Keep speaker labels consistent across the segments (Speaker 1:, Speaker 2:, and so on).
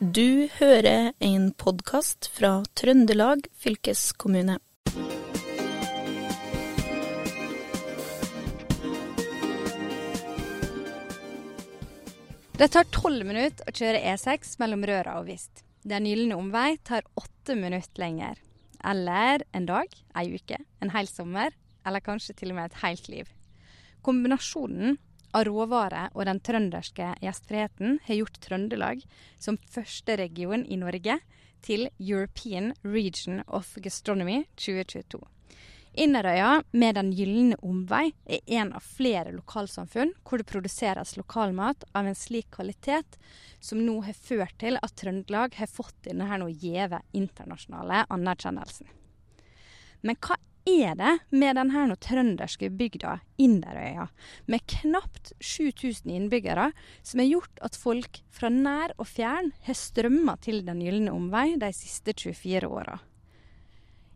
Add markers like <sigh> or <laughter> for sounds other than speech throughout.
Speaker 1: Du hører en podkast fra Trøndelag fylkeskommune.
Speaker 2: Det tar tolv minutter å kjøre E6 mellom Røra og Vist. Den gylne omvei tar åtte minutter lenger. Eller en dag, ei uke, en hel sommer, eller kanskje til og med et helt liv. Kombinasjonen av råvarer og den trønderske gjestfriheten har gjort Trøndelag som første region i Norge til European Region of Gastronomy 2022. Inderøya med Den gylne omvei er en av flere lokalsamfunn hvor det produseres lokalmat av en slik kvalitet som nå har ført til at Trøndelag har fått denne gjeve internasjonale anerkjennelsen. Men hva er det med denne trønderske bygda Inderøya, med knapt 7000 innbyggere, som har gjort at folk fra nær og fjern har strømma til Den gylne omvei de siste 24 åra?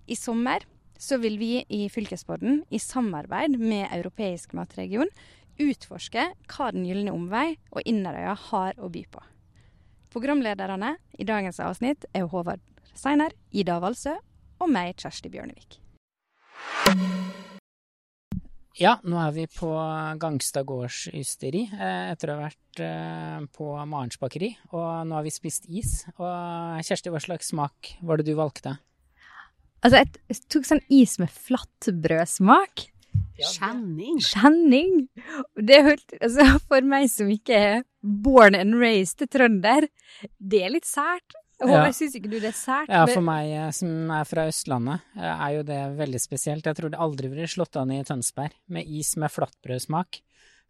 Speaker 2: I sommer så vil vi i Fylkesborden, i samarbeid med Europeisk matregion, utforske hva Den gylne omvei og Inderøya har å by på. Programlederne i dagens avsnitt er Håvard Seiner, Ida Valsø og meg, Kjersti Bjørnevik.
Speaker 3: Ja, nå er vi på Gangstad gårds ysteri etter å ha vært eh, på Marens bakeri. Og nå har vi spist is. Og Kjersti, hva slags smak var det du valgte?
Speaker 2: Altså, jeg tok sånn is med flatbrødsmak.
Speaker 4: Kjenning.
Speaker 2: Kjenning. Det er helt, altså, for meg som ikke er born and raised trønder, det er litt sært. Håvard, ja. syns ikke du det er sært?
Speaker 3: Ja, for meg eh, som er fra Østlandet, eh, er jo det veldig spesielt. Jeg tror det aldri ville slått an i Tønsberg med is med flatbrødsmak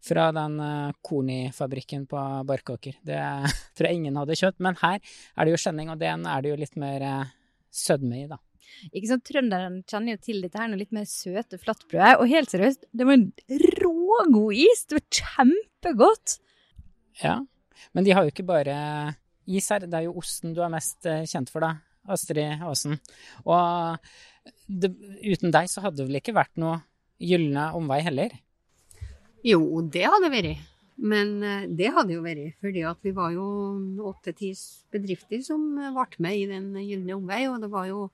Speaker 3: fra den uh, Korni-fabrikken på Barkåker. Det <laughs> tror jeg ingen hadde kjøpt. Men her er det jo skjenning, og den er det jo litt mer sødme i, da.
Speaker 2: Ikke sant, Trønderen kjenner jo til dette her noe litt mer søte flatbrød. Og helt seriøst, det var en rågod is! Det var kjempegodt!
Speaker 3: Ja, men de har jo ikke bare is her. Det er jo osten du er mest eh, kjent for, da, Astrid Aasen. Og det, uten deg så hadde det vel ikke vært noe gylne omvei heller?
Speaker 4: Jo, det hadde vært. Men eh, det hadde jo vært fordi at vi var jo åtte-ti bedrifter som ble med i den gylne omvei. Og det var jo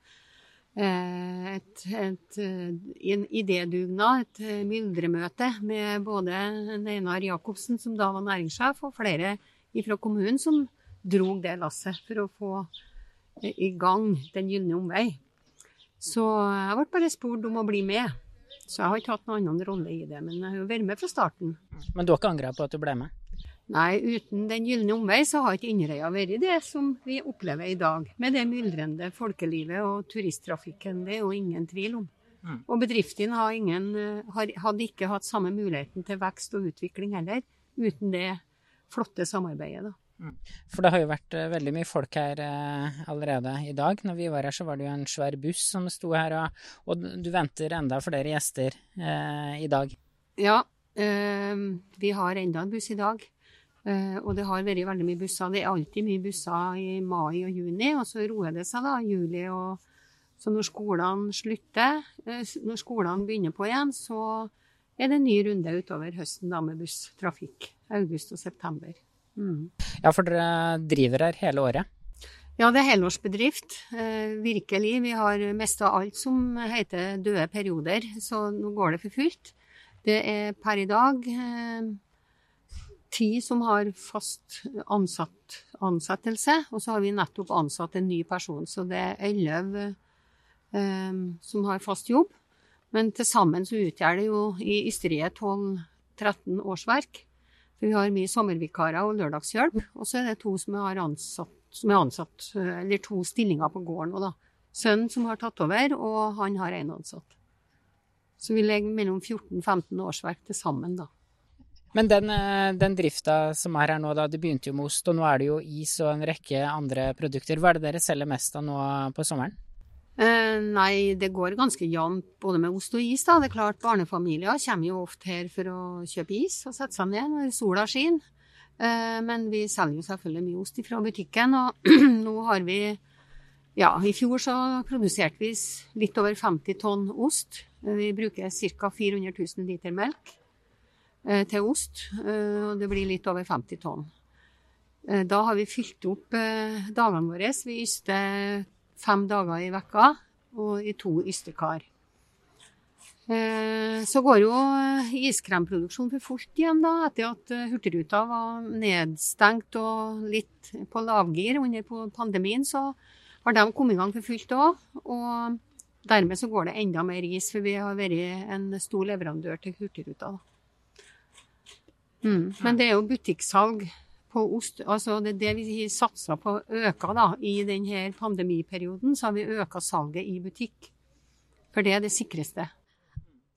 Speaker 4: eh, et, et, en idédugnad, et myldremøte med både Einar Jacobsen, som da var næringssjef, og flere fra kommunen som drog det lasset for å få i gang Den gylne omvei. Så jeg ble bare spurt om å bli med. Så jeg har ikke hatt noen annen rolle i det, men jeg har jo vært med fra starten.
Speaker 3: Men du har ikke angra på at du ble med?
Speaker 4: Nei, uten Den gylne omvei så har ikke Inderøya vært det som vi opplever i dag. Med det myldrende folkelivet og turisttrafikken. Det er jo ingen tvil om. Mm. Og bedriftene hadde ikke hatt samme muligheten til vekst og utvikling heller, uten det flotte samarbeidet. da.
Speaker 3: Mm. For det har jo vært uh, veldig mye folk her uh, allerede i dag. Når vi var her, så var det jo en svær buss som sto her, og, og du venter enda flere gjester eh, i dag.
Speaker 4: Ja, vi har enda en buss i dag. og det har vært veldig mye busser. Det er alltid mye busser i mai og juni, og så roer det seg da i juli og Så når skolene slutter, når skolene begynner på igjen, så er det en ny runde utover høsten da med busstrafikk. August og september.
Speaker 3: Mm. Ja, for dere driver her hele året?
Speaker 4: Ja, det er helårsbedrift. Eh, virkelig. Vi har mest av alt som heter døde perioder, så nå går det for fullt. Det er per i dag eh, ti som har fast ansatt, ansettelse, og så har vi nettopp ansatt en ny person. Så det er elleve eh, som har fast jobb. Men til sammen så utgjør det jo i ysteriet 12-13 årsverk. For vi har mye sommervikarer og lørdagshjelp. Og så er det to som er ansatt, som er ansatt eller to stillinger på gården nå, da. Sønnen som har tatt over, og han har én ansatt. Så vi legger mellom 14-15 årsverk til sammen, da.
Speaker 3: Men den, eh, den, drifta som er her nå, da, det begynte jo med ost, og nå er det jo is og en rekke andre produkter. Hva er det dere selger mest av nå på sommeren?
Speaker 4: Eh, nei, det går ganske jevnt både med ost og is. da. Det er klart Barnefamilier kommer jo ofte her for å kjøpe is og sette seg ned når sola skinner. Eh, men vi selger jo selvfølgelig mye ost fra butikken. Og <clears throat> nå har vi Ja, i fjor så produserte vi litt over 50 tonn ost. Vi bruker ca. 400 000 liter melk eh, til ost. Og det blir litt over 50 tonn. Eh, da har vi fylt opp eh, dagene våre. Vi yster fem dager i vekka og i to ystekar. Eh, så går jo iskremproduksjonen for fullt igjen da, etter at Hurtigruta var nedstengt og litt på lavgir under pandemien. Så har de kommet i gang for fullt òg. Og dermed så går det enda mer is, for vi har vært en stor leverandør til Hurtigruta. Mm. Men det er jo butikksalg på ost. Altså det, det vi satsa på å øke da, i denne pandemiperioden, så har vi øka salget i butikk. For det er det sikreste.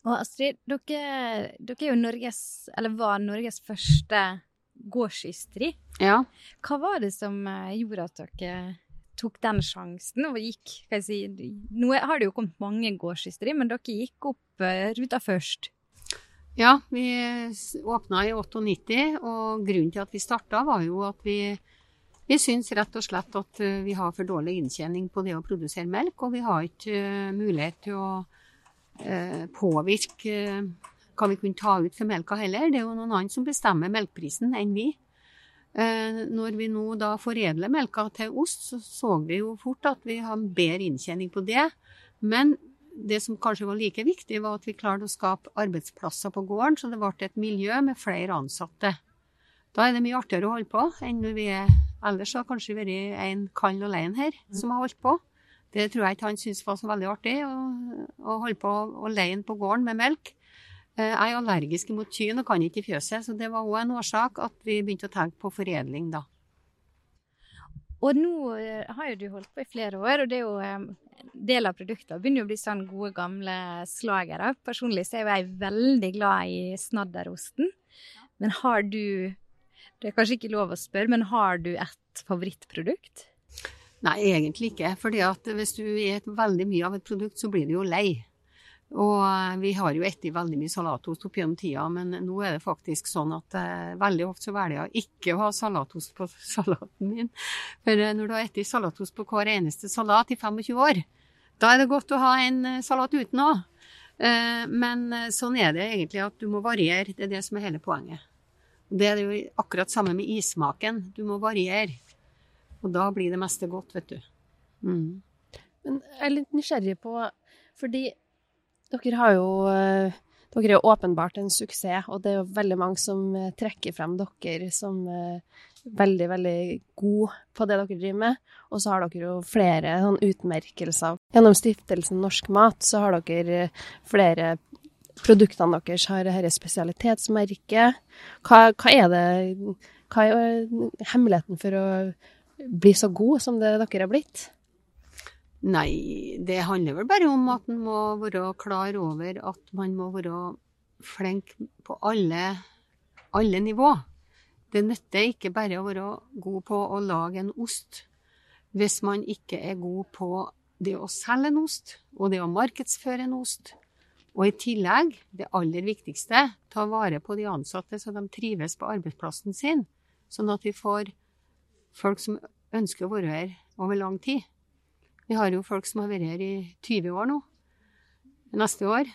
Speaker 2: Og Astrid, dere, dere er jo Norges, eller var Norges første gårdsysteri.
Speaker 4: Ja.
Speaker 2: Hva var det som eh, gjorde at dere tok den sjansen og gikk jeg si, Nå har det jo kommet mange gårdsysteri, men dere gikk opp uh, ruta først.
Speaker 4: Ja, vi åpna i 98, og grunnen til at vi starta, var jo at vi, vi syns rett og slett at eh, vi har for dårlig inntjening på det å produsere melk, og vi har ikke uh, mulighet til å eh, påvirke hva vi kunne ta ut for melka heller. Det er jo noen andre som bestemmer melkprisen enn vi. Når vi nå da foredler melka til ost, så så vi jo fort at vi har bedre inntjening på det. Men det som kanskje var like viktig, var at vi klarte å skape arbeidsplasser på gården, så det ble et miljø med flere ansatte. Da er det mye artigere å holde på enn når vi er Ellers har kanskje vært en kall alene her som har holdt på. Det tror jeg ikke han syntes var så veldig artig, å, å holde på alene på gården med melk. Eh, jeg er allergisk mot kyn og kan ikke i fjøset, så det var òg en årsak at vi begynte å tenke på foredling da.
Speaker 2: Og nå eh, har jo du holdt på i flere år, og det er jo en eh, del av produktene begynner jo å bli sånn gode, gamle slagere. Personlig så er jeg veldig glad i snadderosten. Men har du Det er kanskje ikke lov å spørre, men har du et favorittprodukt?
Speaker 4: Nei, egentlig ikke. fordi at hvis du spiser veldig mye av et produkt, så blir du jo lei. Og eh, vi har jo spist veldig mye salatost opp gjennom tida, men nå er det faktisk sånn at eh, veldig ofte så velger jeg ikke å ha salatost på <laughs> salaten min. For eh, når du har spist salatost på hver eneste salat i 25 år, da er det godt å ha en eh, salat uten òg. Eh, men eh, sånn er det egentlig at du må variere. Det er det som er hele poenget. Det er jo akkurat samme med issmaken. Du må variere. Og da blir det meste godt, vet du. Mm.
Speaker 5: Men jeg er litt nysgjerrig på Fordi dere har jo eh, dere er åpenbart en suksess, og det er jo veldig mange som eh, trekker frem dere som eh, veldig, veldig gode på det dere driver med. Og så har dere jo flere sånn utmerkelser. Gjennom stiftelsen Norsk Mat så har dere flere Produktene deres har dette spesialitetsmerket. Hva, hva, er det Hva er hemmeligheten for å bli så god som det dere har blitt?
Speaker 4: Nei, det handler vel bare om at en må være klar over at man må være flink på alle, alle nivå. Det nytter ikke bare å være god på å lage en ost hvis man ikke er god på det å selge en ost og det å markedsføre en ost. Og i tillegg, det aller viktigste, ta vare på de ansatte så de trives på arbeidsplassen sin, sånn at vi får folk som ønsker å være her over lang tid. Vi har jo folk som har vært her i 20 år nå. Neste år.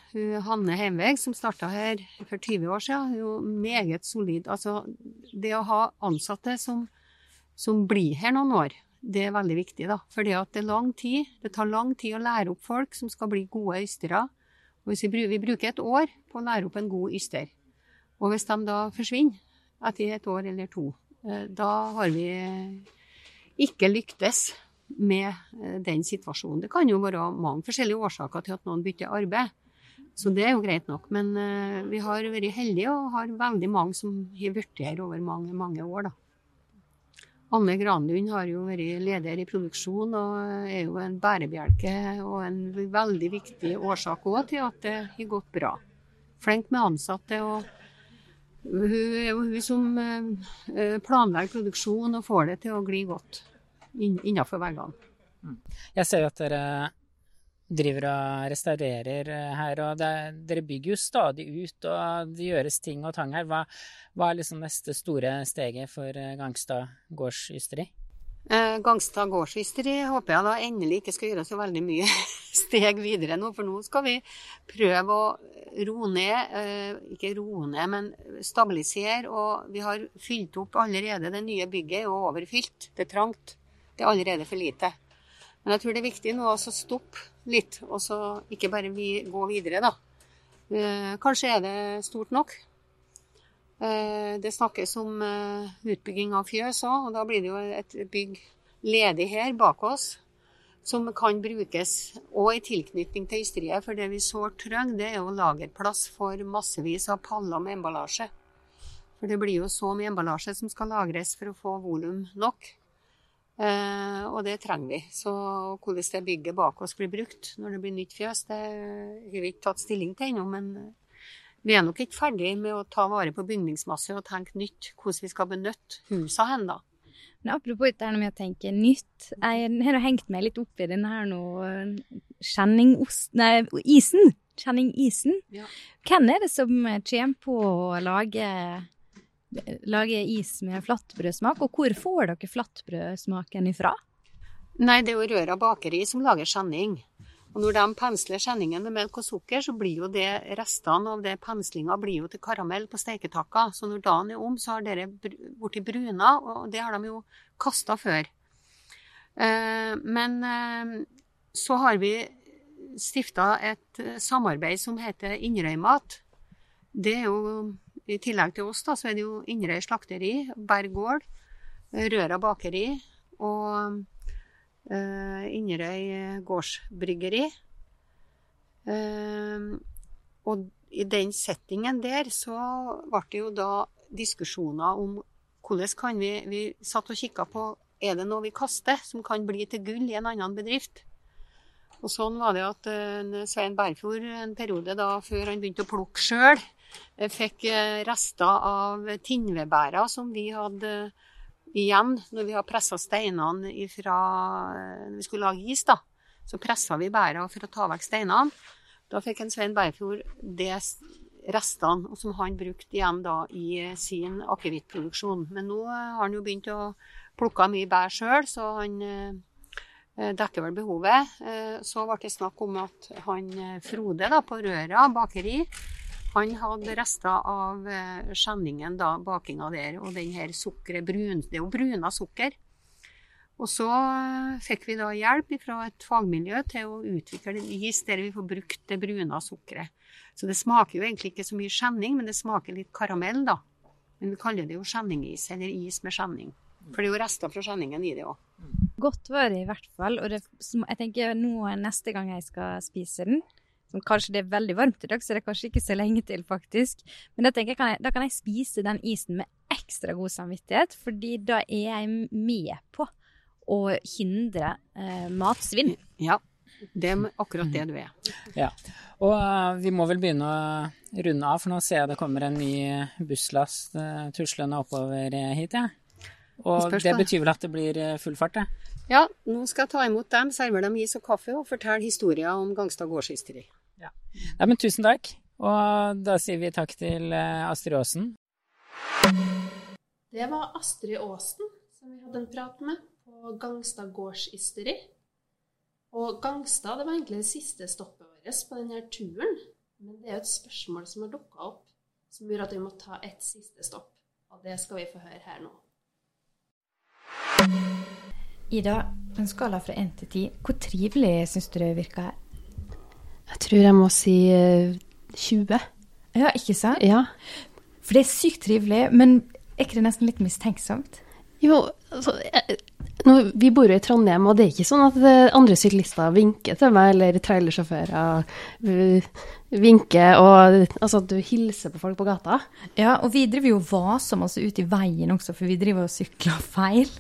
Speaker 4: Hanne Heimveig, som starta her for 20 år siden, er jo meget solid. Altså, det å ha ansatte som, som blir her noen år, det er veldig viktig, da. For det det. Det tar lang tid å lære opp folk som skal bli gode ystere. Hvis vi, vi bruker et år på å lære opp en god yster, og hvis de da forsvinner etter et år eller to, eh, da har vi ikke lyktes med eh, den situasjonen. Det kan jo være mange forskjellige årsaker til at noen bytter arbeid, så det er jo greit nok. Men uh, vi har vært heldige og har veldig mange som har blitt her over mange, mange år, da. Anne Granlund har jo vært leder i produksjon og er jo en bærebjelke og en veldig viktig årsak òg til at det har gått bra. Flink med ansatte. og Hun er jo hun som eh, planlegger produksjon og får det til å gli godt innenfor veggene.
Speaker 3: Mm. Jeg ser jo at dere driver og restaurerer eh, her, og det, dere bygger jo stadig ut, og det gjøres ting og tang her. Hva, hva er liksom neste store steget for eh, Gangstad gårdsysteri?
Speaker 4: Eh, Gangstad gårdsysteri håper jeg da endelig ikke skal gjøre så veldig mye <laughs> steg videre nå, for nå skal vi prøve å roe ned, eh, ikke roe ned, men stabilisere. Og vi har fylt opp allerede. Det nye bygget er jo overfylt. Det er trangt. Det er allerede for lite. Men jeg tror det er viktig nå å stoppe litt, og så ikke bare vi gå videre, da. Eh, kanskje er det stort nok. Eh, det snakkes om utbygging av fjøs òg, og da blir det jo et bygg ledig her bak oss som kan brukes òg i tilknytning til ysteriet. For det vi sårt trenger, det er jo lagerplass for massevis av paller med emballasje. For det blir jo så mye emballasje som skal lagres for å få volum nok. Eh, og det trenger vi. Så hvordan det bygget bak oss blir brukt når det blir nytt fjøs, det har vi ikke tatt stilling til ennå. Men vi er nok ikke ferdig med å ta vare på bygningsmasse og tenke nytt hvordan vi skal benytte husene hen, da.
Speaker 2: Men apropos dette med å tenke nytt. Jeg har hengt meg litt opp i denne her nå kjenningost... Nei, isen. Kjenningisen. Ja. Hvem er det som kommer på å lage, lage is med flatbrødsmak, og hvor får dere flatbrødsmaken ifra?
Speaker 4: Nei, det er jo Røra bakeri som lager skjenning. Og når de pensler skjenningen med melk og sukker, så blir jo det restene av det penslinga blir jo til karamell på steiketakka. Så når dagen er om, så har dere blitt bruna, og det har de jo kasta før. Eh, men eh, så har vi stifta et samarbeid som heter Inderøymat. Det er jo, i tillegg til oss, da, så er det jo Inderøy slakteri, Berg gård, Røra bakeri og uh, Inderøy gårdsbryggeri. Uh, og i den settingen der så ble det jo da diskusjoner om hvordan kan vi Vi satt og kikka på er det noe vi kaster som kan bli til gull i en annen bedrift. Og sånn var det at uh, Svein Berfjord en periode da før han begynte å plukke sjøl, fikk rester av tinnvedbærer som vi hadde igjen, når vi har pressa steinene fra Når vi skulle lage is, da, så pressa vi bæra for å ta vekk steinene. Da fikk en Svein Berfjord de restene som han brukte igjen da i sin akevittproduksjon. Men nå har han jo begynt å plukke mye bær sjøl, så han eh, dekker vel behovet. Eh, så ble det snakk om at han eh, Frode da, på Røra bakeri han hadde rester av eh, skjenningen, da, bakinga der, og den her sukkeret brun, Det er jo bruna sukker. Og så eh, fikk vi da hjelp fra et fagmiljø til å utvikle en is der vi får brukt det bruna sukkeret. Så det smaker jo egentlig ikke så mye skjenning, men det smaker litt karamell, da. Men vi kaller det jo skjenningis, eller is med skjenning. For det er jo rester fra skjenningen i det òg.
Speaker 2: Godt var det i hvert fall. Og det, jeg tenker nå neste gang jeg skal spise den, som kanskje det er veldig varmt i dag, så det er kanskje ikke så lenge til, faktisk. Men da tenker jeg, kan jeg, da kan jeg spise den isen med ekstra god samvittighet, fordi da er jeg med på å hindre eh, matsvinn.
Speaker 4: Ja, det er akkurat det du er.
Speaker 3: Ja, og uh, vi må vel begynne å runde av, for nå ser jeg det kommer en ny busslast uh, tuslende oppover hit, ja. Og det betyr vel at det blir eh, full fart, det?
Speaker 4: Ja, nå skal jeg ta imot dem, servere dem is og kaffe og fortelle historier om Gangstad gårdshysteri.
Speaker 3: Ja. Nei, men tusen takk. Og da sier vi takk til eh, Astrid Aasen.
Speaker 5: Det var Astrid Aasen som vi hadde en prat med på Gangstad gårdsysteri. Og Gangstad det var egentlig det siste stoppet vårt på denne turen. Men det er jo et spørsmål som har dukka opp, som gjør at vi må ta et siste stopp. Og det skal vi få høre her nå.
Speaker 2: Ida, på en skala fra 1 til 10, hvor trivelig syns du det virker her?
Speaker 5: Jeg tror jeg må si 20. Eh,
Speaker 2: ja, ikke sant?
Speaker 5: Ja.
Speaker 2: For det er sykt trivelig, men er ikke det nesten litt mistenksomt?
Speaker 5: Jo, altså jeg, nå, Vi bor jo i Trondheim, og det er ikke sånn at eh, andre syklister vinker til meg, eller trailersjåfører uh, vinker, og altså at du hilser på folk på gata.
Speaker 2: Ja, og vi driver jo vaser masse ut i veien også, for vi driver og sykler feil.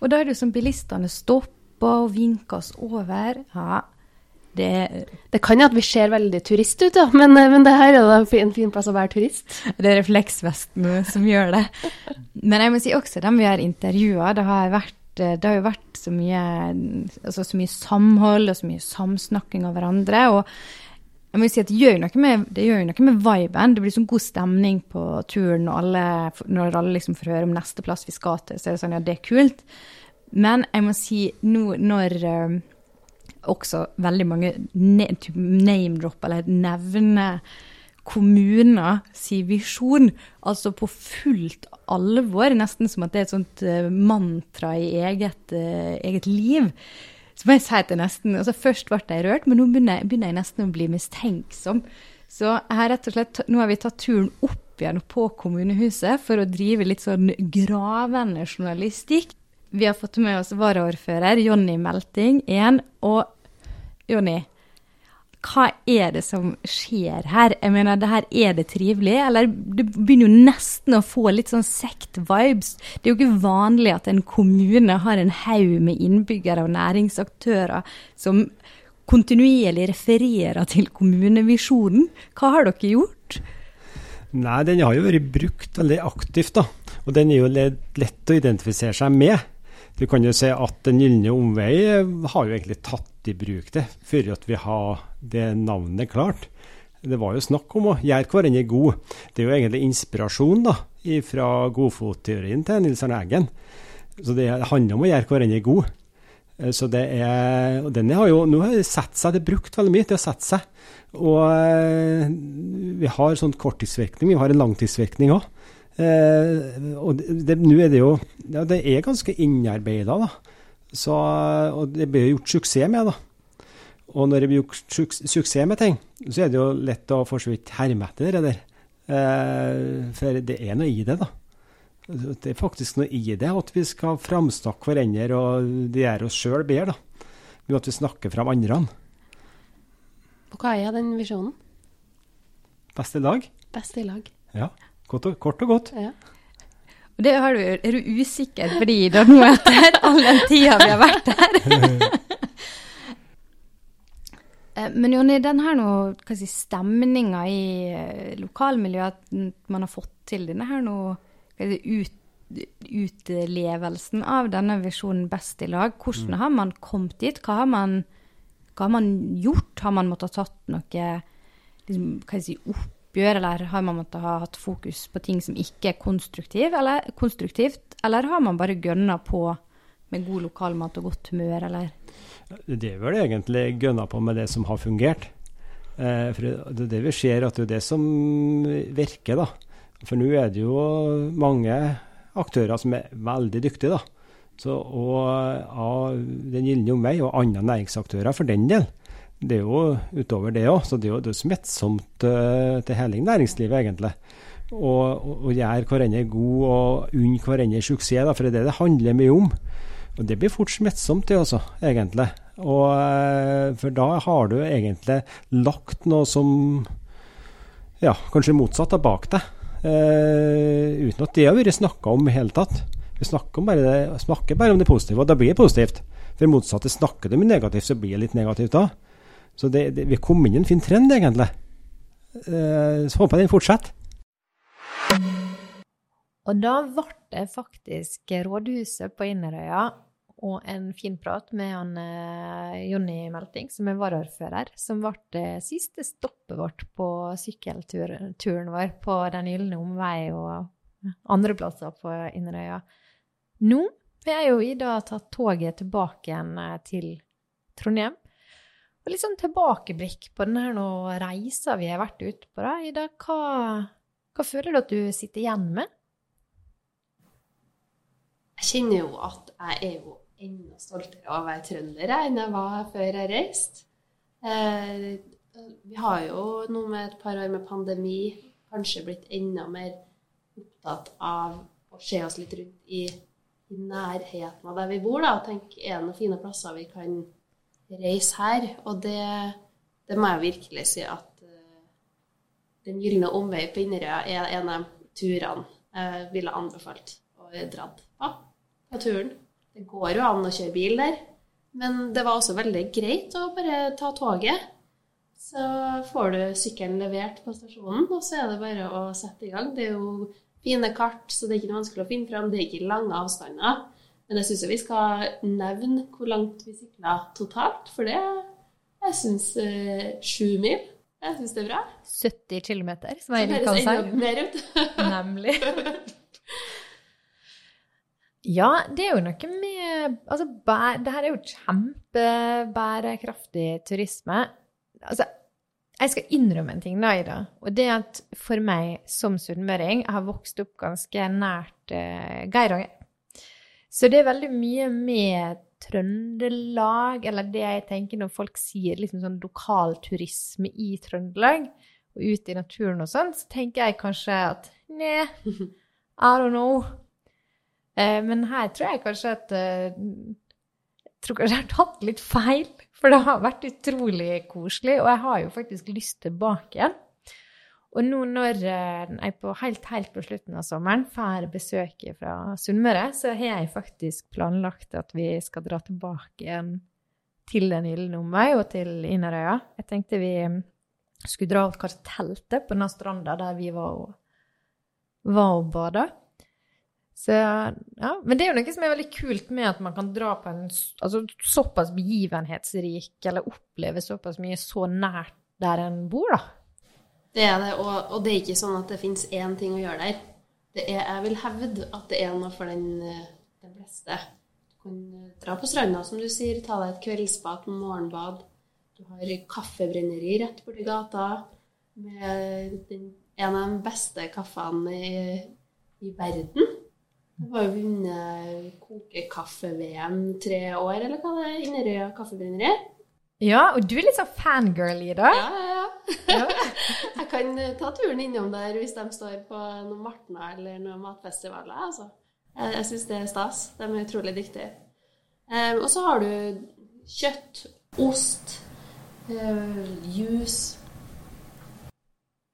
Speaker 2: Og da er det jo som bilistene stopper og vinker oss over. Ja,
Speaker 5: det, det kan jo at vi ser veldig turist ut, ja. men, eh, men det her er da en fin plass å være turist.
Speaker 2: Det er refleksvesten som gjør det. Men jeg må si også dem vi har intervjua, det, eh, det har jo vært så mye, altså så mye samhold og så mye samsnakking av hverandre. og jeg må si at det gjør, noe med, det gjør noe med viben. Det blir sånn god stemning på turen og alle, når alle liksom får høre om neste plass vi skal til. Så er det sånn, ja, det er kult. Men jeg må si nå når eh, også veldig mange name-drop, eller nevne kommuner si visjon, altså på fullt alvor, nesten som at det er et sånt uh, mantra i eget, uh, eget, liv. Så må jeg si at jeg nesten altså Først ble jeg rørt, men nå begynner, begynner jeg nesten å bli mistenksom. Så her rett og slett, nå har vi tatt turen opp igjen på kommunehuset for å drive litt sånn gravende journalistikk. Vi har fått med oss varaordfører Jonny Melting igjen. Og Jonny, hva er det som skjer her? Jeg mener, det her Er det trivelig? Eller det begynner jo nesten å få litt sånn sekt-vibes. Det er jo ikke vanlig at en kommune har en haug med innbyggere og næringsaktører som kontinuerlig refererer til kommunevisjonen. Hva har dere gjort?
Speaker 6: Nei, den har jo vært brukt veldig aktivt, da. Og den er jo lett å identifisere seg med. Du kan jo si at Den gylne omvei har jo egentlig tatt i bruk det, før at vi har det navnet klart. Det var jo snakk om å gjøre hverandre god. Det er jo egentlig inspirasjon da, fra godfotteorien til Nils Arne Eggen. Så det handler om å gjøre hverandre god. Eh, så det er, og den har jo, Nå har det satt seg, det er brukt veldig mye til å sette seg. Og eh, vi har sånn korttidsvirkning, vi har en langtidsvirkning òg. Eh, og nå er det jo ja, Det er ganske innarbeida, da. Så, og det blir gjort suksess med, da. Og når det blir gjort suksess med ting, så er det jo lett å for så vidt herme etter det der. Eh, for det er noe i det, da. Det er faktisk noe i det at vi skal framstakke hverandre, og det gjør oss sjøl bedre, da. Ved at vi snakker fram andre.
Speaker 5: Og hva er den visjonen?
Speaker 6: Beste lag.
Speaker 5: Beste lag.
Speaker 6: Ja. Kort og, kort og godt. Ja.
Speaker 2: Og det du, er du usikker fordi det er nå etter all den tida vi har vært der? <laughs> Eh, men Jonny, den her nå, hva si, stemninga i eh, lokalmiljøet, at man har fått til denne her nå, si, ut, utlevelsen av denne visjonen Best i lag, hvordan mm. har man kommet dit? Hva har man, hva har man gjort? Har man måttet ha tatt noe liksom, hva si, opp oppgjør, eller har man måttet ha hatt fokus på ting som ikke er konstruktiv, eller, konstruktivt, eller har man bare gønna på med god lokalmat og godt humør, eller?
Speaker 6: Det er vel egentlig gønna på med det som har fungert. Eh, for det det vi ser, at det er det som virker, da. For nå er det jo mange aktører som er veldig dyktige, da. Så, og av Den gylne omvei, og andre næringsaktører for den del, det er jo utover det òg, så det er jo, det smittsomt uh, til hele næringslivet, egentlig. Og, gjøre hverandre god og unne hverandre suksess, da, for det er det det handler mye om. Og det blir fort smittsomt, det også, egentlig. Og, uh, for da har du egentlig lagt noe som ja, kanskje motsatt av bak deg. Uh, uten at det har vært snakka om i hele tatt. Vi snakker bare, det, snakker bare, om det positive, og da blir det positivt. For motsatt, snakker du med negativt, så blir det litt negativt da. Så det, det, vi kom inn i en fin trend, egentlig. Uh, så håper jeg den fortsetter.
Speaker 7: Og da ble det faktisk Rådhuset på Inderøya og en fin prat med han eh, Jonny Melting, som er varaordfører, som ble det siste stoppet vårt på sykkelturen vår på Den gylne omvei og andre plasser på Inderøya. Nå har jo Ida tatt toget tilbake igjen eh, til Trondheim. Litt sånn tilbakeblikk på denne reisa vi har vært ute på. da. Ida, hva, hva føler du at du sitter igjen med?
Speaker 8: Jeg kjenner jo at jeg er jo enda stoltere av å være trønder enn jeg var før jeg reiste. Eh, vi har jo nå med et par år med pandemi kanskje blitt enda mer opptatt av å se oss litt rundt i, i nærheten av der vi bor, da, og tenke er det noen fine plasser vi kan reise her. Og det, det må jeg virkelig si at uh, Den gylne omvei på Inderøya er en av turene jeg ville anbefalt å dra på på turen. Det går jo an å kjøre bil der, men det var også veldig greit å bare ta toget. Så får du sykkelen levert på stasjonen, og så er det bare å sette i gang. Det er jo fine kart, så det er ikke noe vanskelig å finne fram. Det er ikke lange avstander. Men jeg syns vi skal nevne hvor langt vi sykla totalt, for det Jeg syns uh, sju mil. Jeg syns det er bra.
Speaker 7: 70 km, som Eirik å si.
Speaker 8: Mer ut. <laughs>
Speaker 7: Nemlig. Ja, det er jo noe med Altså, bæ, det her er jo kjempebærekraftig turisme. Altså, jeg skal innrømme en ting, da, Ida. Og det er at for meg som sunnmøring Jeg har vokst opp ganske nært uh, Geiranger. Så det er veldig mye med Trøndelag, eller det jeg tenker når folk sier liksom sånn lokalturisme i Trøndelag, og ute i naturen og sånn, så tenker jeg kanskje at nei, I don't know. Uh, men her tror jeg kanskje at uh, Jeg tror kanskje jeg har tatt litt feil. For det har vært utrolig koselig, og jeg har jo faktisk lyst tilbake igjen. Og nå når eh, jeg på helt, helt på slutten av sommeren får besøk fra Sunnmøre, så har jeg faktisk planlagt at vi skal dra tilbake igjen til Den gylne omvei og til Inderøya. Jeg tenkte vi skulle dra og kanskje telte på den stranda der vi var og, var og bada. Så, ja. Men det er jo noe som er veldig kult med at man kan dra på en altså, såpass begivenhetsrik, eller oppleve såpass mye så nært der en bor, da.
Speaker 8: Det er det, og, og det er ikke sånn at det fins én ting å gjøre der. Det er, jeg vil hevde at det er noe for den, den fleste. Du kan dra på stranda, som du sier, ta deg et kveldsbad, morgenbad. Du har kaffebrenneri rett borti gata med den, en av de beste kaffene i, i verden. Du har jo vunnet kokekaffe-VM tre år, eller hva det er, Inderøya kaffebrenneri.
Speaker 7: Ja, og du er litt sånn fangirl i det.
Speaker 8: Ja, ja, <laughs> jeg kan eh, ta turen innom der hvis de står på noen martna eller noen matfestivaler. Altså. Jeg, jeg syns det er stas. De er utrolig dyktige. Um, og så har du kjøtt, ost, uh, juice,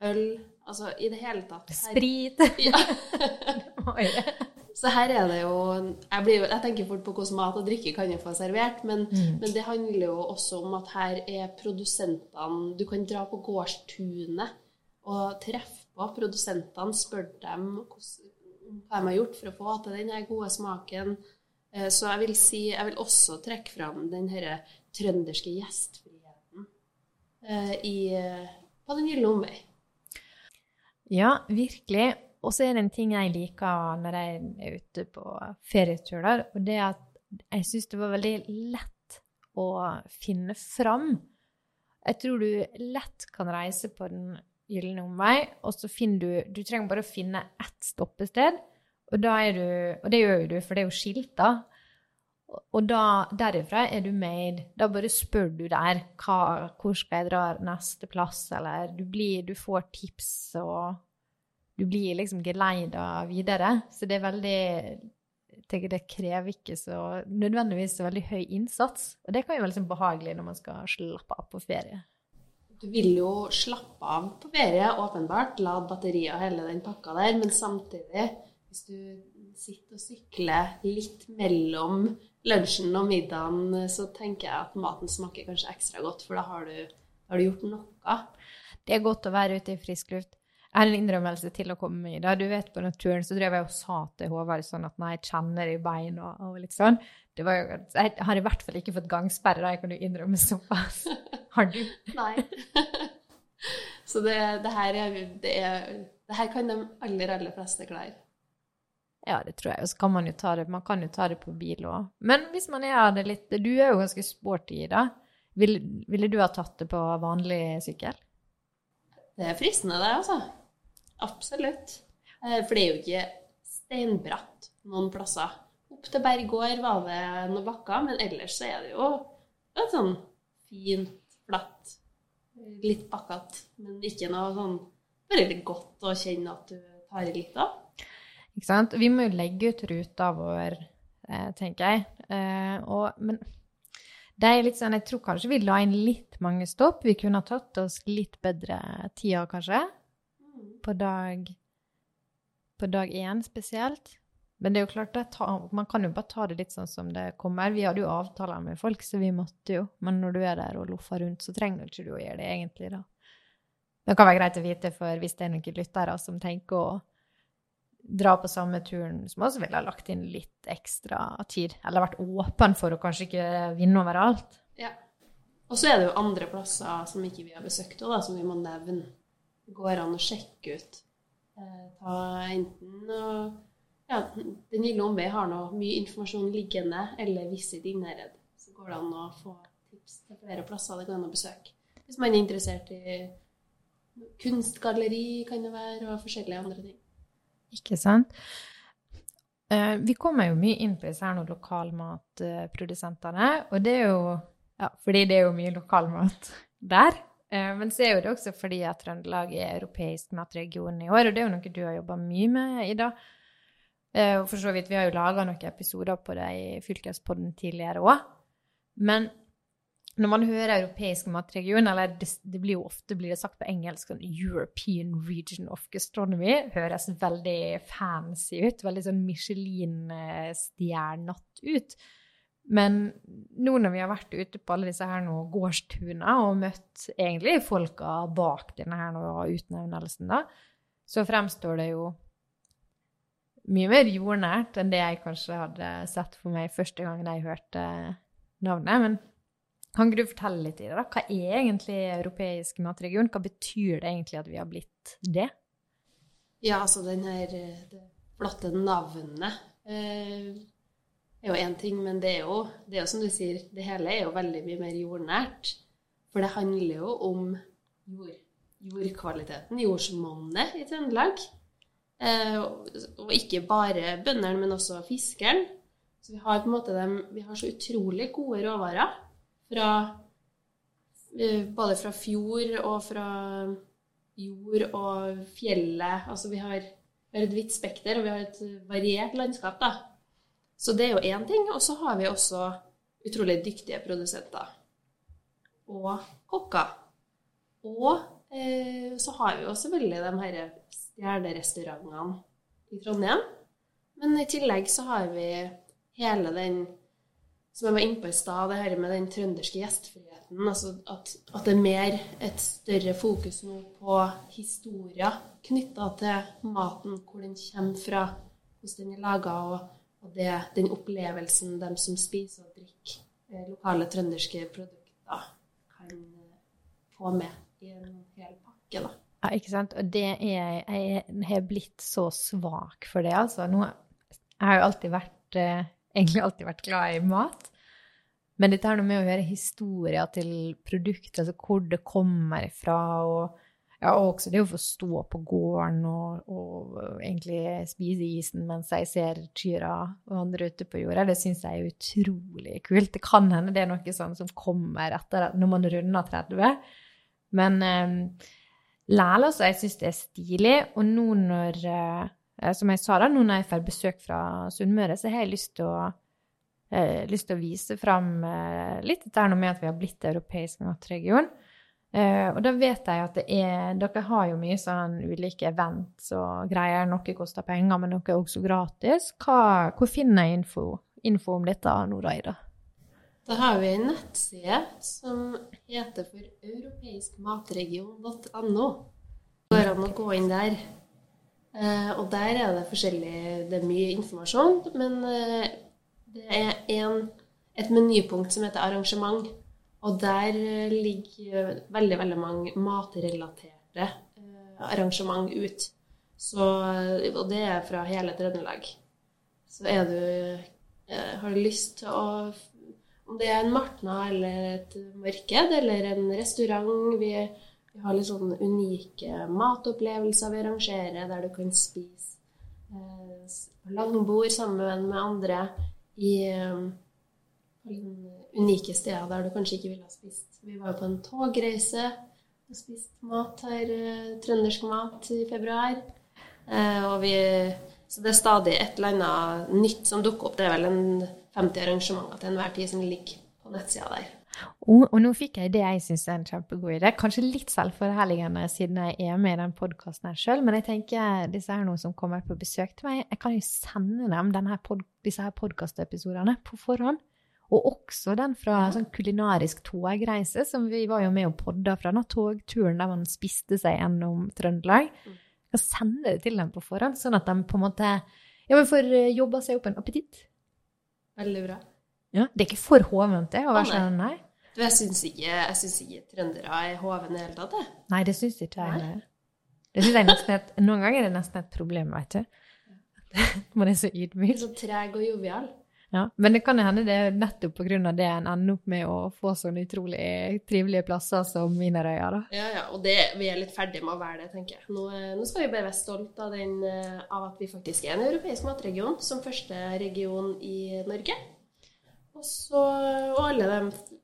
Speaker 8: øl Altså i det hele tatt.
Speaker 7: Sprit.
Speaker 8: Ja. <laughs> Så her er det jo jeg, blir, jeg, tenker fort på hvordan mat og drikke kan jeg få servert, men, mm. men, det handler jo også om at her er produsentene Du kan dra på gårdstunet og treffe på produsentene, spørre dem hvordan, hva de har gjort for å få til den gode smaken. Eh, så jeg vil si Jeg vil også trekke fram den trønderske gjestfriheten eh, i, på Den gylne omvei.
Speaker 7: Ja, virkelig. Og så er det en ting jeg liker når jeg er ute på ferieturer, og det er at jeg syns det var veldig lett å finne fram. Jeg tror du lett kan reise på Den gylne omvei, og så finner du Du trenger bare å finne ett stoppested, og, da er du, og det gjør jo du, for det er jo skilt, da. Og da, derifra er du made. Da bare spør du der hva, hvor skal jeg dra neste plass, eller du, blir, du får tips og du blir liksom geleida videre. Så det er veldig Det krever ikke så nødvendigvis så veldig høy innsats. Og det kan jo være liksom behagelig når man skal slappe av på ferie.
Speaker 8: Du vil jo slappe av på ferie, åpenbart. Lade batterier og hele den pakka der. Men samtidig, hvis du sitter og sykler litt mellom lunsjen og middagen, så tenker jeg at maten smaker kanskje ekstra godt, for da har du, da har du gjort noe.
Speaker 7: Det er godt å være ute i frisk luft. Har en innrømmelse til å komme med. Da du vet, på naturen så drev jeg og sa til Håvard sånn at nei, jeg kjenner i bein og, og litt sånn. Det var jo, jeg har i hvert fall ikke fått gangsperre, da jeg kan jo innrømme såpass. <laughs> Har du?
Speaker 8: Nei. <laughs> så det, det, her er, det, er, det her kan de aller, aller fleste klare.
Speaker 7: Ja, det tror jeg. Og så kan man jo ta det Man kan jo ta det på bil òg. Men hvis man er det litt Du er jo ganske sporty, da. Ville, ville du ha tatt det på vanlig sykkel?
Speaker 8: Det er fristende, det, altså. Absolutt. Eh, for det er jo ikke steinbratt noen plasser. Opp til Bergård var det noen bakker, men ellers så er det jo et sånn fint, flatt, litt bakkete, men ikke noe sånn Bare litt godt å kjenne at du tar i litt av.
Speaker 7: Ikke sant. Vi må jo legge ut ruta vår, eh, tenker jeg. Eh, og, men det er litt sånn, jeg tror kanskje vi la inn litt mange stopp. Vi kunne ha tatt oss litt bedre tider, kanskje på dag på dag én spesielt. Men det er jo klart, ta, man kan jo bare ta det litt sånn som det kommer. Vi hadde jo avtaler med folk, så vi måtte jo. Men når du er der og loffer rundt, så trenger du ikke å gjøre det egentlig, da. Det kan være greit å vite, for hvis det er noen lyttere som tenker å dra på samme turen som oss, ville ha lagt inn litt ekstra tid. Eller vært åpen for å kanskje ikke vinne overalt.
Speaker 8: Ja. Og så er det jo andre plasser som ikke vi har besøkt òg, som vi må nevne går an å sjekke ut. Eh, ta enten ja, Den lille omvei har nå mye informasjon liggende, eller Visit Innherred. Så går det an å få tips til flere plasser det går an å besøke. Hvis man er interessert i kunstgalleri, kan det være, og forskjellige andre ting.
Speaker 7: Ikke sant? Eh, vi kommer jo mye inn på disse her lokalmatprodusentene, og det er jo ja, fordi det er jo mye lokalmat der. Eh, men så er jo det også fordi at Trøndelag er europeisk matregion i år, og det er jo noe du har jobba mye med, Ida. Eh, og for så vidt, vi har jo laga noen episoder på det i Fylkespodden tidligere òg. Men når man hører europeisk matregion, eller det, det blir jo ofte blir sagt på engelsk sånn European Region of Gastronomy, høres veldig fancy ut, veldig sånn Michelin-stjernete ut. Men nå når vi har vært ute på alle disse her nå gårdstuna og møtt egentlig folka bak denne her utnevnelsen, da, så fremstår det jo mye mer jordnært enn det jeg kanskje hadde sett for meg første gang jeg hørte navnet. Men kan du fortelle litt i det? da? Hva er egentlig europeisk matregion? Hva betyr det egentlig at vi har blitt det?
Speaker 8: Ja, altså den her det flotte navnet eh, er jo én ting, men det er, jo, det er jo som du sier, det hele er jo veldig mye mer jordnært. For det handler jo om jord, jordkvaliteten, jordsmonnet i Trøndelag. Eh, og ikke bare bøndene, men også fiskeren. Så vi har på en måte dem, vi har så utrolig gode råvarer fra eh, både fra fjord og fra jord og fjellet. Altså vi har, vi har et vidt spekter, og vi har et variert landskap, da. Så det er jo én ting. Og så har vi også utrolig dyktige produsenter. Og kokker. Og eh, så har vi jo selvfølgelig de her stjernerestaurantene i Trondheim. Men i tillegg så har vi hele den som jeg var inne på i stad, det her med den trønderske gjestfriheten. Altså at, at, det er mer et større fokus nå på historier knytta til maten, hvor den kommer fra, hvordan den er laga, og, og det, den opplevelsen de som spiser og drikker eh, lokale trønderske produkter, kan eh, få med i en hel pakke. da.
Speaker 7: Ja, ikke sant. Og det er Jeg har blitt så svak for det, altså. Nå, jeg har jo alltid vært eh, egentlig alltid vært glad i mat. Men dette noe med å høre historier til produktet, altså hvor det kommer ifra, og, ja, og også det å få stå på gården og, og, egentlig spise isen mens jeg ser kyrne vandre ute på jorda, det syns jeg er utrolig kult. Det kan hende det er noe sånn som kommer etter når man runder 30. Men um, likevel, altså, jeg syns det er stilig. Og nå når uh, som jeg sa da, nå når jeg får besøk fra Sunnmøre, så har jeg lyst til å eh, lyst til å vise fram eh, litt dette med at vi har blitt europeisk matregion. Eh, og da vet jeg at det er Dere har jo mye sånn ulike events og greier. Noe koster penger, men noe er også gratis. Hva, hvor finner jeg info, info om dette nå, da, Ida?
Speaker 8: Da har vi en nettside som heter for europeiskmatregion.no. Det går an å gå inn der. Uh, og der er det forskjellig Det er mye informasjon, men uh, det er en, et menypunkt som heter arrangement. Og der eh, ligger veldig, veldig mange matrelaterte eh, arrangement ut. Så, og det er fra hele Trøndelag. Så er du eh, Har du lyst til å Om det er en martna eller et marked eller en restaurant Vi, vi har litt sånne unike matopplevelser vi arrangerer, der du kan spise eh, langbord sammen med andre i um, unike steder der du kanskje ikke ville ha spist. Vi var jo på en togreise og spiste mat her, uh, trøndersk mat, i februar. Uh, og vi, så det er stadig et eller annet nytt som dukker opp. Det er vel en 50 arrangementer til enhver tid som ligger på nettsida der.
Speaker 7: Og, og, nå fikk jeg det jeg syns er en kjempegod idé. Kanskje litt selvforherligende siden jeg er med i den podkasten her sjøl, men jeg tenker disse her noen som kommer på besøk til meg, jeg kan jo sende dem pod, disse her podkastepisodene på forhånd. Og også den fra sånn kulinarisk togreise, som vi var jo med og podda fra. Den togturen der man spiste seg gjennom Trøndelag. Og kan sende det til dem på forhånd, sånn at de på en måte ja, men får eh, jobba seg opp en appetitt.
Speaker 8: Veldig bra.
Speaker 7: Ja, det er ikke for hovent, det? å være sånn, nei.
Speaker 8: Du, jeg syns ikke, ikke, trøndere er hovne i det hele tatt, jeg.
Speaker 7: Nei, det syns ikke jeg. Det synes jeg nesten et, noen ganger er det nesten et problem, vet du. <laughs> Man er så ydmyk.
Speaker 8: Så treg og jovial.
Speaker 7: Ja, Men det kan hende det er nettopp pga. det en ender opp med å få sånne utrolig trivelige plasser som Inderøya, da.
Speaker 8: Ja, ja, og det, vi er litt ferdige med å være det, tenker jeg. Nå, eh, nå skal vi bare være stolt av, den, eh, av at vi faktisk er en europeisk matregion, som første region i Norge. Og, så, og alle de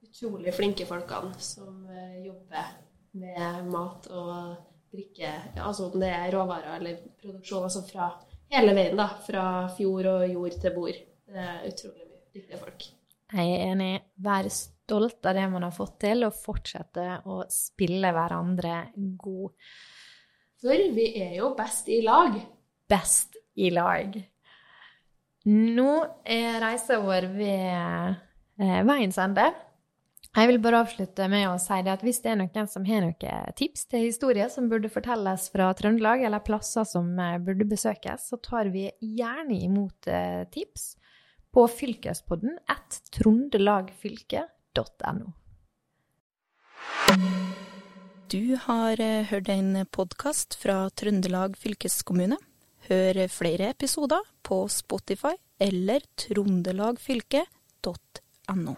Speaker 8: utrolig flinke folkene som eh, jobber med mat og drikke, altså om det er råvarer eller produksjon, altså fra hele veien, da. Fra fjord og jord til bord. Det er utrolig mye dyktige folk.
Speaker 7: Jeg er enig. Vær stolt av det man har fått til, og fortsette å spille hverandre god.
Speaker 8: For vi er jo best i lag.
Speaker 7: Best i lag. Nå er reisa vår ved eh, veiens ende. Jeg vil bare avslutte med å si det at hvis det er noen som har noen tips til historier som burde fortelles fra Trøndelag, eller plasser som eh, burde besøkes, så tar vi gjerne imot eh, tips på fylkespodden at trondelagfylke.no.
Speaker 1: Du har eh, hørt en podkast fra Trøndelag fylkeskommune. Hør flere episoder på Spotify eller trondelagfylke.no.